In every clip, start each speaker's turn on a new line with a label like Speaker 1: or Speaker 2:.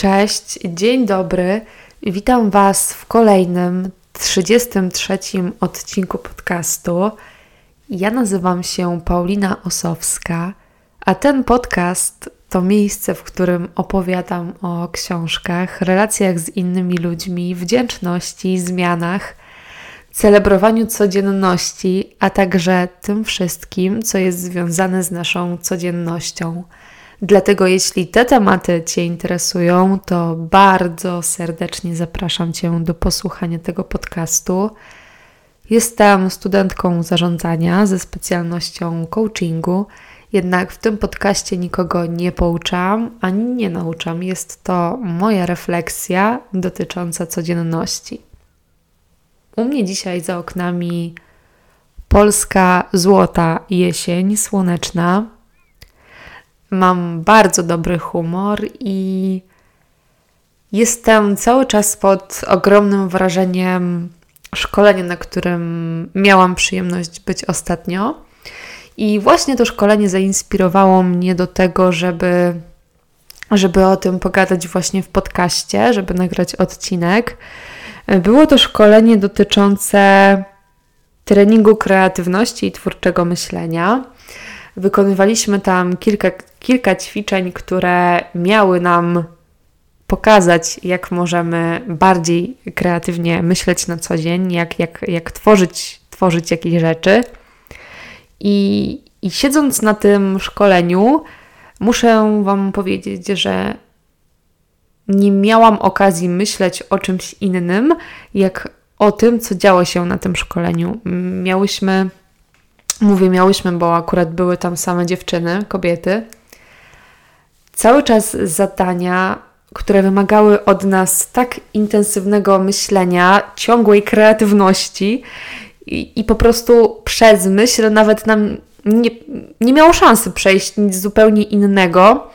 Speaker 1: Cześć, dzień dobry. Witam Was w kolejnym 33 odcinku podcastu. Ja nazywam się Paulina Osowska, a ten podcast to miejsce, w którym opowiadam o książkach, relacjach z innymi ludźmi, wdzięczności, zmianach, celebrowaniu codzienności, a także tym wszystkim, co jest związane z naszą codziennością. Dlatego, jeśli te tematy Cię interesują, to bardzo serdecznie zapraszam Cię do posłuchania tego podcastu. Jestem studentką zarządzania ze specjalnością coachingu, jednak w tym podcaście nikogo nie pouczam ani nie nauczam. Jest to moja refleksja dotycząca codzienności. U mnie dzisiaj za oknami polska złota jesień słoneczna mam bardzo dobry humor i jestem cały czas pod ogromnym wrażeniem szkolenia, na którym miałam przyjemność być ostatnio. I właśnie to szkolenie zainspirowało mnie do tego, żeby, żeby o tym pogadać właśnie w podcaście, żeby nagrać odcinek. Było to szkolenie dotyczące treningu kreatywności i twórczego myślenia. Wykonywaliśmy tam kilka, kilka ćwiczeń, które miały nam pokazać, jak możemy bardziej kreatywnie myśleć na co dzień, jak, jak, jak tworzyć, tworzyć jakieś rzeczy. I, I siedząc na tym szkoleniu, muszę Wam powiedzieć, że nie miałam okazji myśleć o czymś innym, jak o tym, co działo się na tym szkoleniu. Miałyśmy Mówię miałyśmy, bo akurat były tam same dziewczyny, kobiety. Cały czas zadania, które wymagały od nas tak intensywnego myślenia, ciągłej kreatywności i, i po prostu przez myśl nawet nam nie, nie miało szansy przejść nic zupełnie innego,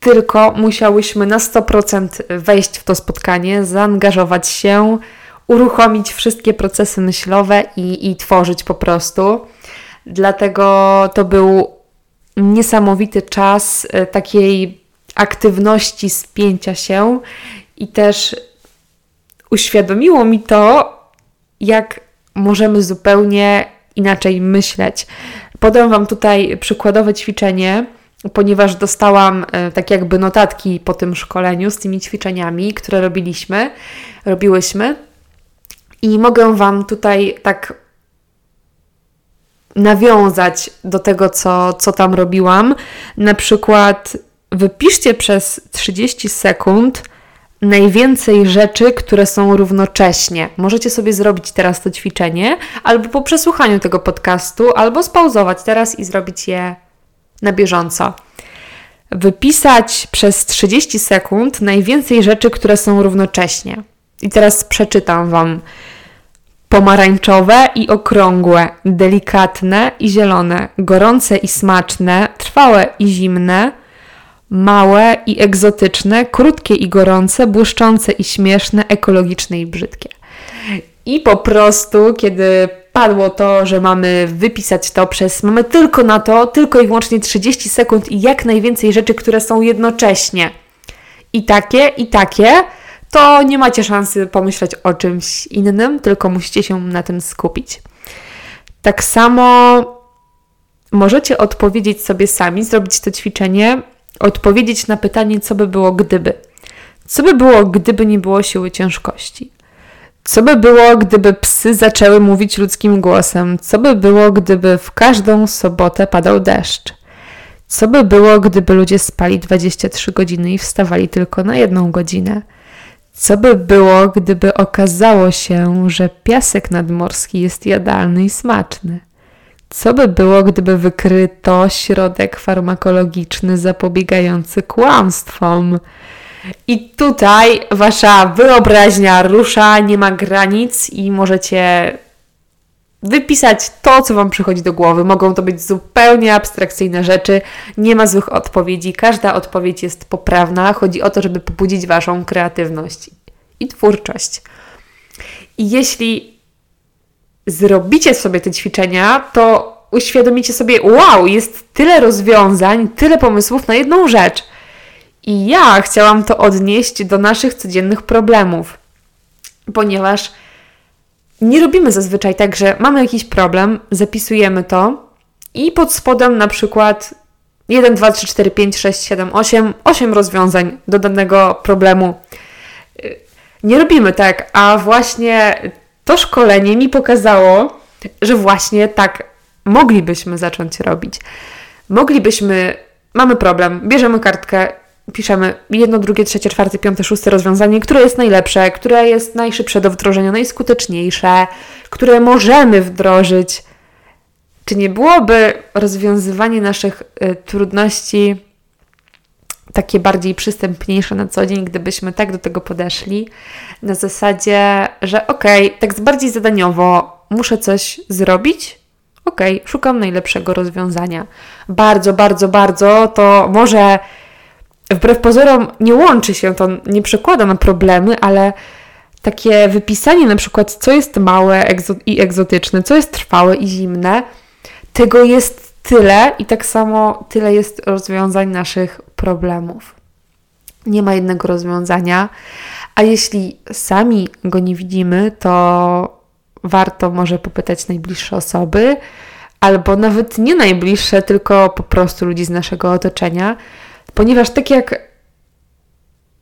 Speaker 1: tylko musiałyśmy na 100% wejść w to spotkanie, zaangażować się, uruchomić wszystkie procesy myślowe i, i tworzyć po prostu. Dlatego to był niesamowity czas e, takiej aktywności, spięcia się i też uświadomiło mi to, jak możemy zupełnie inaczej myśleć. Podam Wam tutaj przykładowe ćwiczenie, ponieważ dostałam e, tak jakby notatki po tym szkoleniu z tymi ćwiczeniami, które robiliśmy, robiłyśmy. I mogę Wam tutaj tak nawiązać do tego, co, co tam robiłam. Na przykład wypiszcie przez 30 sekund najwięcej rzeczy, które są równocześnie. Możecie sobie zrobić teraz to ćwiczenie, albo po przesłuchaniu tego podcastu, albo spauzować teraz i zrobić je na bieżąco. Wypisać przez 30 sekund najwięcej rzeczy, które są równocześnie. I teraz przeczytam Wam pomarańczowe i okrągłe, delikatne i zielone, gorące i smaczne, trwałe i zimne, małe i egzotyczne, krótkie i gorące, błyszczące i śmieszne, ekologiczne i brzydkie. I po prostu, kiedy padło to, że mamy wypisać to przez, mamy tylko na to, tylko i wyłącznie 30 sekund i jak najwięcej rzeczy, które są jednocześnie i takie, i takie, to nie macie szansy pomyśleć o czymś innym, tylko musicie się na tym skupić. Tak samo możecie odpowiedzieć sobie sami, zrobić to ćwiczenie, odpowiedzieć na pytanie, co by było gdyby. Co by było, gdyby nie było siły ciężkości? Co by było, gdyby psy zaczęły mówić ludzkim głosem? Co by było, gdyby w każdą sobotę padał deszcz? Co by było, gdyby ludzie spali 23 godziny i wstawali tylko na jedną godzinę? Co by było, gdyby okazało się, że piasek nadmorski jest jadalny i smaczny? Co by było, gdyby wykryto środek farmakologiczny zapobiegający kłamstwom? I tutaj wasza wyobraźnia rusza, nie ma granic i możecie wypisać to, co Wam przychodzi do głowy. Mogą to być zupełnie abstrakcyjne rzeczy, nie ma złych odpowiedzi, każda odpowiedź jest poprawna. Chodzi o to, żeby pobudzić Waszą kreatywność i twórczość. I jeśli zrobicie sobie te ćwiczenia, to uświadomicie sobie, wow, jest tyle rozwiązań, tyle pomysłów na jedną rzecz. I ja chciałam to odnieść do naszych codziennych problemów, ponieważ nie robimy zazwyczaj tak, że mamy jakiś problem, zapisujemy to i pod spodem na przykład 1, 2, 3, 4, 5, 6, 7, 8, 8 rozwiązań do danego problemu. Nie robimy tak, a właśnie to szkolenie mi pokazało, że właśnie tak moglibyśmy zacząć robić. Moglibyśmy, mamy problem, bierzemy kartkę, piszemy jedno, drugie, trzecie, czwarte, piąte, szóste rozwiązanie, które jest najlepsze, które jest najszybsze do wdrożenia, najskuteczniejsze, które możemy wdrożyć. Czy nie byłoby rozwiązywanie naszych y, trudności takie bardziej przystępniejsze na co dzień, gdybyśmy tak do tego podeszli, na zasadzie, że okej, okay, tak bardziej zadaniowo muszę coś zrobić, okej, okay, szukam najlepszego rozwiązania. Bardzo, bardzo, bardzo to może wbrew pozorom nie łączy się, to nie przekłada na problemy, ale takie wypisanie na przykład, co jest małe i egzotyczne, co jest trwałe i zimne, tego jest tyle i tak samo tyle jest rozwiązań naszych problemów. Nie ma jednego rozwiązania, a jeśli sami go nie widzimy, to warto może popytać najbliższe osoby, albo nawet nie najbliższe, tylko po prostu ludzi z naszego otoczenia, ponieważ tak jak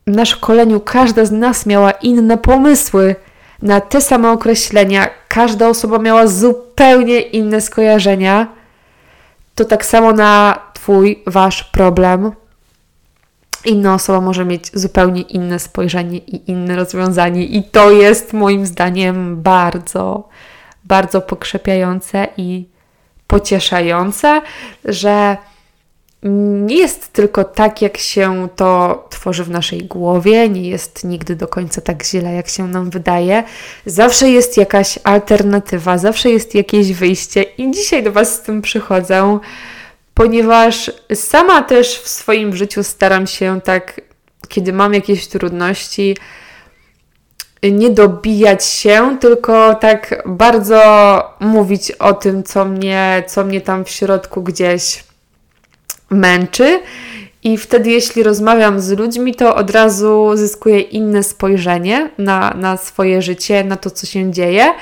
Speaker 1: na szkoleniu każda z nas miała inne pomysły na te same określenia, każda osoba miała zupełnie inne skojarzenia, to tak samo na Twój, Wasz problem inna osoba może mieć zupełnie inne spojrzenie i inne rozwiązanie, i to jest moim zdaniem bardzo, bardzo pokrzepiające i pocieszające, że nie jest tylko tak, jak się to tworzy w naszej głowie, nie jest nigdy do końca tak źle, jak się nam wydaje. Zawsze jest jakaś alternatywa, zawsze jest jakieś wyjście, i dzisiaj do Was z tym przychodzę, ponieważ sama też w swoim życiu staram się tak, kiedy mam jakieś trudności, nie dobijać się, tylko tak bardzo mówić o tym, co mnie, co mnie tam w środku gdzieś męczy. I wtedy, jeśli rozmawiam z ludźmi, to od razu zyskuję inne spojrzenie na, na swoje życie, na to, co się dzieje.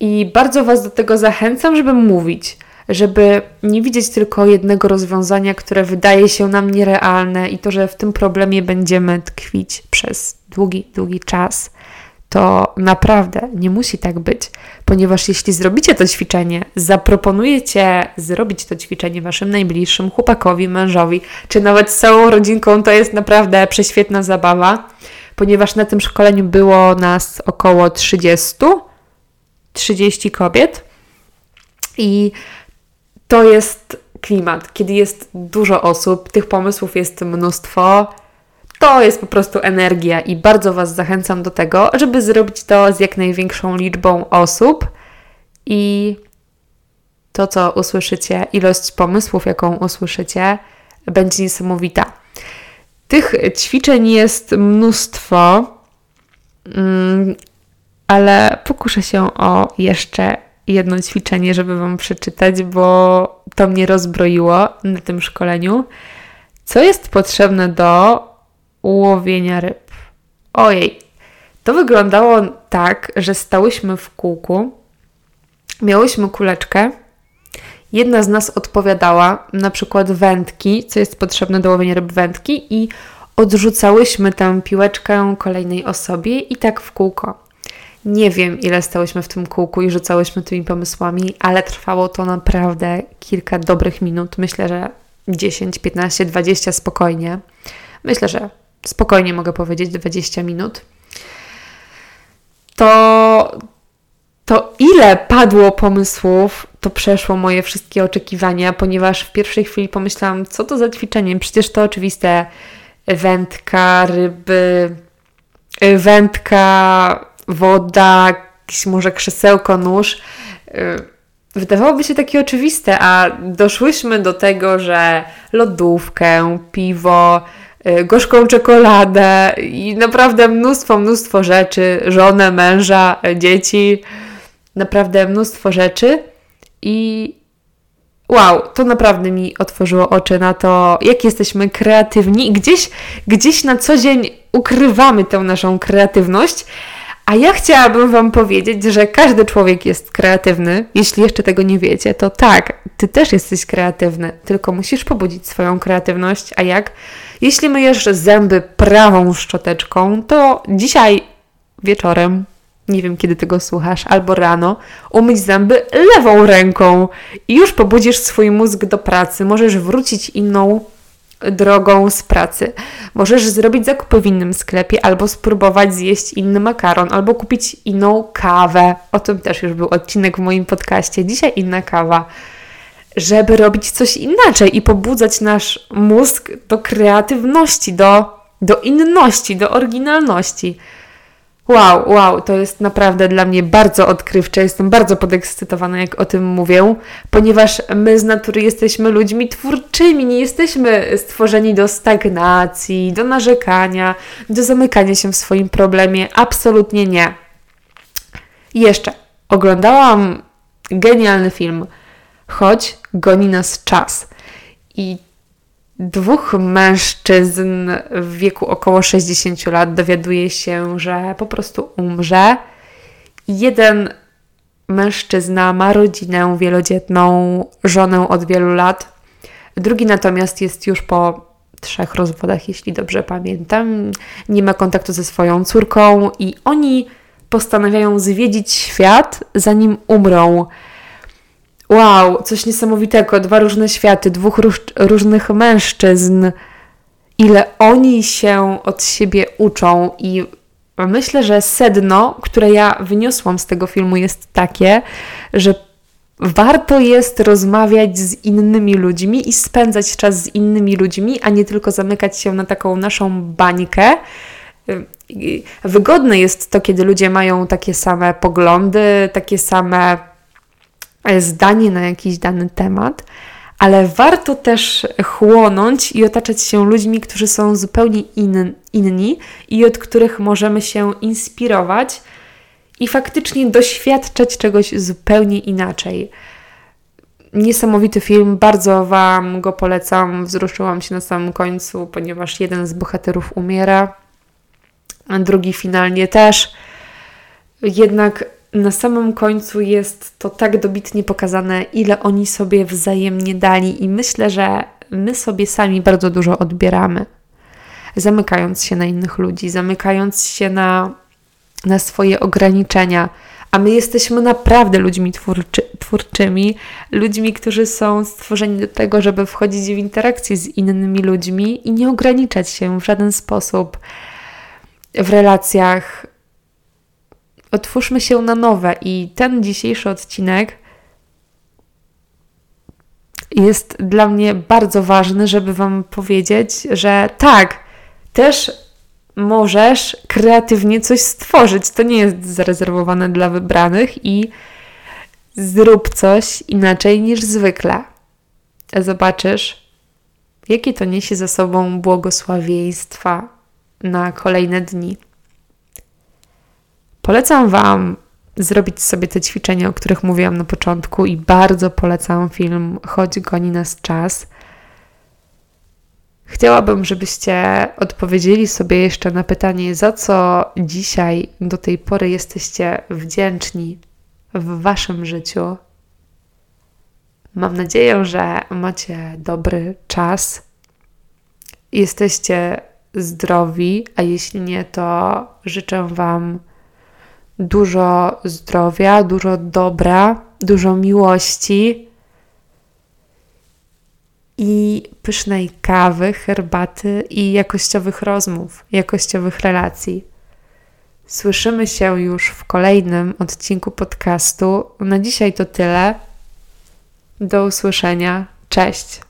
Speaker 1: I bardzo Was do tego zachęcam, żeby mówić, żeby nie widzieć tylko jednego rozwiązania, które wydaje się nam nierealne i to, że w tym problemie będziemy tkwić przez długi, długi czas to naprawdę nie musi tak być, ponieważ jeśli zrobicie to ćwiczenie, zaproponujecie zrobić to ćwiczenie waszym najbliższym chłopakowi, mężowi, czy nawet całą rodzinką, to jest naprawdę prześwietna zabawa, ponieważ na tym szkoleniu było nas około 30, 30 kobiet i to jest klimat, kiedy jest dużo osób, tych pomysłów jest mnóstwo to jest po prostu energia i bardzo Was zachęcam do tego, żeby zrobić to z jak największą liczbą osób i to, co usłyszycie, ilość pomysłów, jaką usłyszycie, będzie niesamowita. Tych ćwiczeń jest mnóstwo, mm, ale pokuszę się o jeszcze jedno ćwiczenie, żeby Wam przeczytać, bo to mnie rozbroiło na tym szkoleniu. Co jest potrzebne do ułowienia ryb. Ojej, to wyglądało tak, że stałyśmy w kółku, miałyśmy kuleczkę, jedna z nas odpowiadała na przykład wędki, co jest potrzebne do łowienia ryb wędki i odrzucałyśmy tę piłeczkę kolejnej osobie i tak w kółko. Nie wiem, ile stałyśmy w tym kółku i rzucałyśmy tymi pomysłami, ale trwało to naprawdę kilka dobrych minut. Myślę, że 10, 15, 20 spokojnie. Myślę, że spokojnie mogę powiedzieć 20 minut, to, to ile padło pomysłów, to przeszło moje wszystkie oczekiwania, ponieważ w pierwszej chwili pomyślałam, co to za ćwiczenie? Przecież to oczywiste wędka, ryby, wędka, woda, jakieś może krzesełko, nóż. Wydawałoby się takie oczywiste, a doszłyśmy do tego, że lodówkę, piwo, gorzką czekoladę i naprawdę mnóstwo, mnóstwo rzeczy, żonę, męża, dzieci, naprawdę mnóstwo rzeczy. I wow, to naprawdę mi otworzyło oczy na to, jak jesteśmy kreatywni i gdzieś, gdzieś na co dzień ukrywamy tę naszą kreatywność. A ja chciałabym Wam powiedzieć, że każdy człowiek jest kreatywny. Jeśli jeszcze tego nie wiecie, to tak, Ty też jesteś kreatywny, tylko musisz pobudzić swoją kreatywność. A jak? Jeśli myjesz zęby prawą szczoteczką, to dzisiaj wieczorem nie wiem kiedy tego słuchasz, albo rano, umyć zęby lewą ręką i już pobudzisz swój mózg do pracy. Możesz wrócić inną drogą z pracy. Możesz zrobić zakupy w innym sklepie, albo spróbować zjeść inny makaron, albo kupić inną kawę. O tym też już był odcinek w moim podcaście. Dzisiaj inna kawa. Żeby robić coś inaczej i pobudzać nasz mózg do kreatywności, do, do inności, do oryginalności. Wow, wow, to jest naprawdę dla mnie bardzo odkrywcze. Jestem bardzo podekscytowana, jak o tym mówię, ponieważ my z natury jesteśmy ludźmi twórczymi, nie jesteśmy stworzeni do stagnacji, do narzekania, do zamykania się w swoim problemie. Absolutnie nie. Jeszcze oglądałam genialny film, choć goni nas czas. I dwóch mężczyzn w wieku około 60 lat dowiaduje się, że po prostu umrze. Jeden mężczyzna ma rodzinę wielodzietną, żonę od wielu lat. Drugi natomiast jest już po trzech rozwodach, jeśli dobrze pamiętam. Nie ma kontaktu ze swoją córką i oni postanawiają zwiedzić świat, zanim umrą. Wow, coś niesamowitego. Dwa różne światy, dwóch róż, różnych mężczyzn. Ile oni się od siebie uczą i myślę, że sedno, które ja wyniosłam z tego filmu jest takie, że warto jest rozmawiać z innymi ludźmi i spędzać czas z innymi ludźmi, a nie tylko zamykać się na taką naszą bańkę. Wygodne jest to, kiedy ludzie mają takie same poglądy, takie same zdanie na jakiś dany temat, ale warto też chłonąć i otaczać się ludźmi, którzy są zupełnie in, inni i od których możemy się inspirować i faktycznie doświadczać czegoś zupełnie inaczej. Niesamowity film, bardzo Wam go polecam. Wzruszyłam się na samym końcu, ponieważ jeden z bohaterów umiera, a drugi finalnie też. Jednak na samym końcu jest to tak dobitnie pokazane, ile oni sobie wzajemnie dali, i myślę, że my sobie sami bardzo dużo odbieramy, zamykając się na innych ludzi, zamykając się na, na swoje ograniczenia. A my jesteśmy naprawdę ludźmi twórczy, twórczymi, ludźmi, którzy są stworzeni do tego, żeby wchodzić w interakcję z innymi ludźmi i nie ograniczać się w żaden sposób w relacjach otwórzmy się na nowe i ten dzisiejszy odcinek jest dla mnie bardzo ważny, żeby Wam powiedzieć, że tak, też możesz kreatywnie coś stworzyć. To nie jest zarezerwowane dla wybranych i zrób coś inaczej niż zwykle. Zobaczysz, jakie to niesie za sobą błogosławieństwa na kolejne dni. Polecam Wam zrobić sobie te ćwiczenia, o których mówiłam na początku, i bardzo polecam film Chodź, goni nas czas. Chciałabym, żebyście odpowiedzieli sobie jeszcze na pytanie, za co dzisiaj do tej pory jesteście wdzięczni w Waszym życiu. Mam nadzieję, że macie dobry czas, jesteście zdrowi, a jeśli nie, to życzę Wam dużo zdrowia, dużo dobra, dużo miłości i pysznej kawy, herbaty i jakościowych rozmów, jakościowych relacji. Słyszymy się już w kolejnym odcinku podcastu. Na dzisiaj to tyle. Do usłyszenia. Cześć.